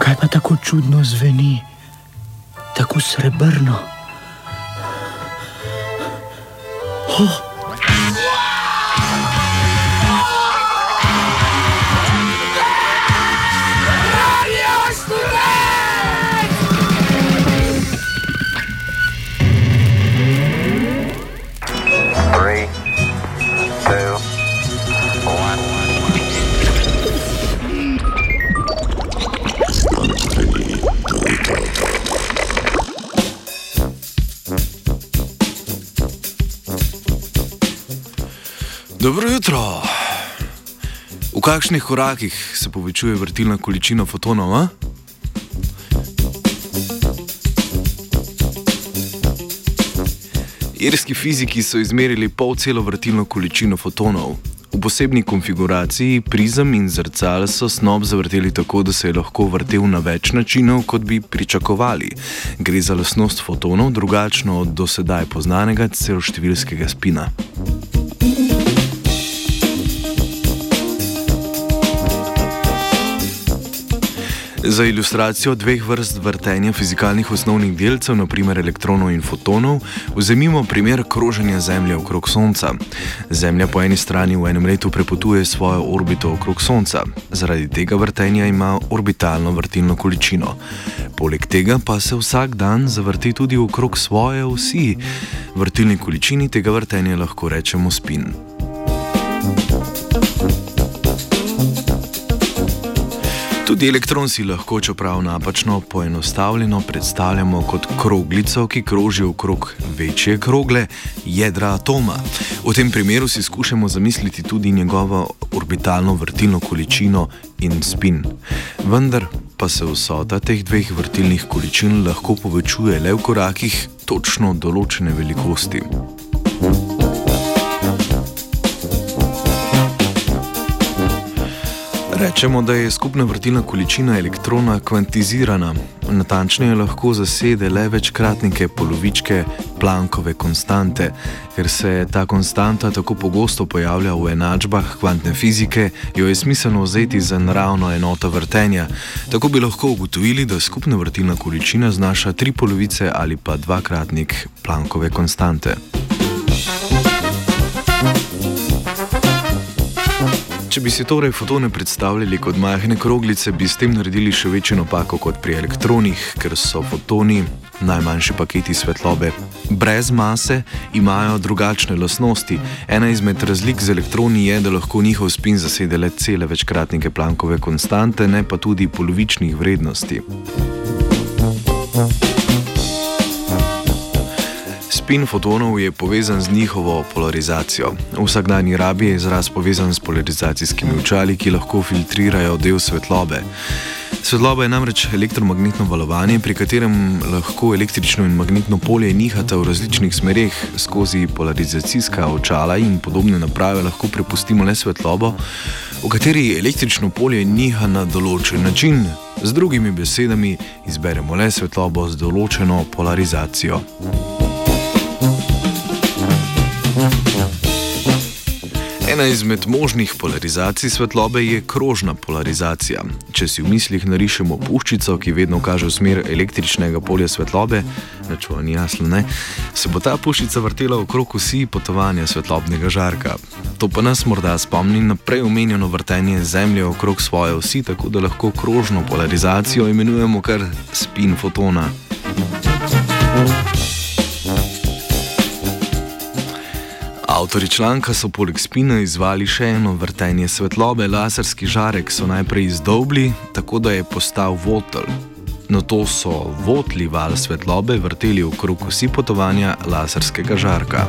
Kaj pa tako čudno zveni, tako srebrno? Oh. Dobro jutro. V kakšnih korakih se povečuje vrtilna količina fotonov? Irski fiziki so izmerili polcelo vrtilno količino fotonov. V posebni konfiguraciji prizem in zrcal so snob zavrteli tako, da se je lahko vrtel na več načinov, kot bi pričakovali. Gre za lasnost fotonov, drugačno od dosedaj poznanega celoštevilskega spina. Za ilustracijo dveh vrst vrtenja fizikalnih osnovnih delcev, naprimer elektronov in fotonov, vzemimo primer kroženja Zemlje okrog Sonca. Zemlja po eni strani v enem letu prepotuje svojo orbito okrog Sonca, zaradi tega vrtenja ima orbitalno vrtilno količino. Poleg tega pa se vsak dan zavrti tudi okrog svoje osi. Vrtilni količini tega vrtenja lahko rečemo spin. Tudi elektron si lahko, čeprav napačno poenostavljeno, predstavljamo kot kroglico, ki kroži okrog večje krogle, jedra atoma. V tem primeru si skušamo zamisliti tudi njegovo orbitalno vrtilno količino in spin. Vendar pa se vsota teh dveh vrtilnih količin lahko povečuje le v korakih točno določene velikosti. Rečemo, da je skupna vrtilna količina elektrona kvantizirana, natančneje lahko zasede le večkratnike polovičke Planckove konstante. Ker se ta konstanta tako pogosto pojavlja v enačbah kvantne fizike, jo je smiselno vzeti za naravno enoto vrtenja. Tako bi lahko ugotovili, da skupna vrtilna količina znaša tri polovice ali pa dvakratnik Planckove konstante. Če bi si torej fotone predstavljali kot majhne kroglice, bi s tem naredili še večjo napako kot pri elektronih, ker so fotoni, najmanjši paketi svetlobe, brez mase, imajo drugačne lastnosti. Ena izmed razlik z elektroni je, da lahko njihov spin zasede le cele večkratnike Planckove konstante, ne pa tudi polovičnih vrednosti. Spin fotonov je povezan z njihovo polarizacijo. V vsakdanji rabi je izraz povezan s polarizacijskimi očali, ki lahko filtrirajo del svetlobe. Svetloba je namreč elektromagnetno valovanje, pri katerem lahko električno in magnetno polje nihata v različnih smereh. Skozi polarizacijska očala in podobne naprave lahko prepustimo le svetlobo, v kateri električno polje niha na določen način. Z drugimi besedami, izberemo le svetlobo z določeno polarizacijo. Ena izmed možnih polarizacij svetlobe je krožna polarizacija. Če si v mislih narišemo puščico, ki vedno kaže v smer električnega polja svetlobe, ni jasno, ne, se bo ta puščica vrtela okrog osi potovanja svetlobnega žarka. To pa nas morda spomni na prej omenjeno vrtenje Zemlje okrog svoje osi, tako da lahko krožno polarizacijo imenujemo kar spin fotona. Thank you. Avtori članka so poleg spina izvali še eno vrtenje svetlobe, laserski žarek so najprej izdobli, tako da je postal votl. Na to so votli val svetlobe vrteli okrog vsi potovanja laserskega žarka.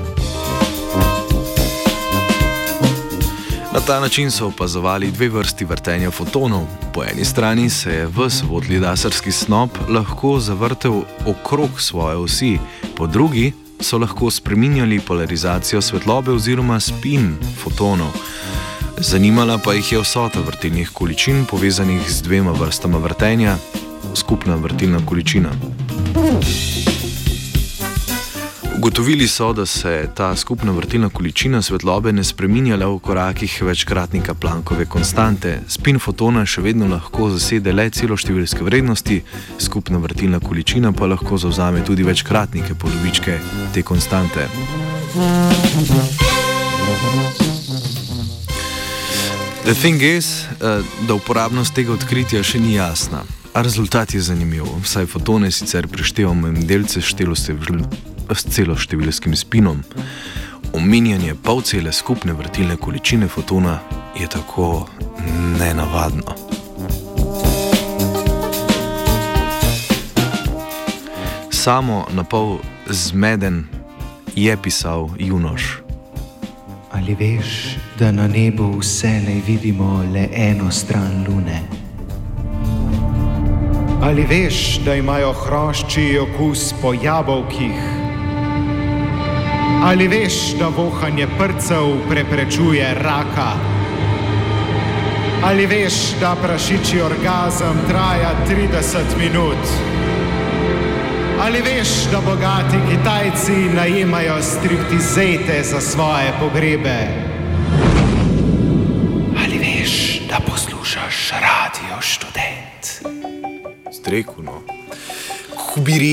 Na ta način so opazovali dve vrsti vrtenja fotonov. Po eni strani se je vse votli laserski snop lahko zavrtel okrog svoje osi, po drugi so lahko spreminjali polarizacijo svetlobe oziroma spin fotonov. Zanimala pa jih je vsota vrtilnih količin povezanih z dvema vrstama vrtenja, skupna vrtilna količina. Ugotovili so, da se ta skupna vrtilna količina svetlobe ne spreminja le v korakih večkratnika Planckove konstante. Spin fotona še vedno lahko zasede le celoštevilske vrednosti, skupna vrtilna količina pa lahko zauzame tudi večkratnike polovičke te konstante. The thing is, uh, da uporabnost tega odkritja še ni jasna. A rezultat je zanimiv, saj fotone sicer preštevamo in delce s celoštevilskim spinom. Omenjanje polcele skupne vrtilne količine fotona je tako nenavadno. Samo na pol zmeden je pisal Junoš. Ali veš, da na nebu vselej vidimo le eno stran lune? Ali veš, da imajo hrošči okus po jabolkih? Ali veš, da vohanje prcev preprečuje raka? Ali veš, da prašiči orgazem traja 30 minut? Ali veš, da bogati Kitajci najemajo striptizete za svoje pogrebe? Ali veš, da poslušaš radio študent? Streku, no. Ko bi rekel,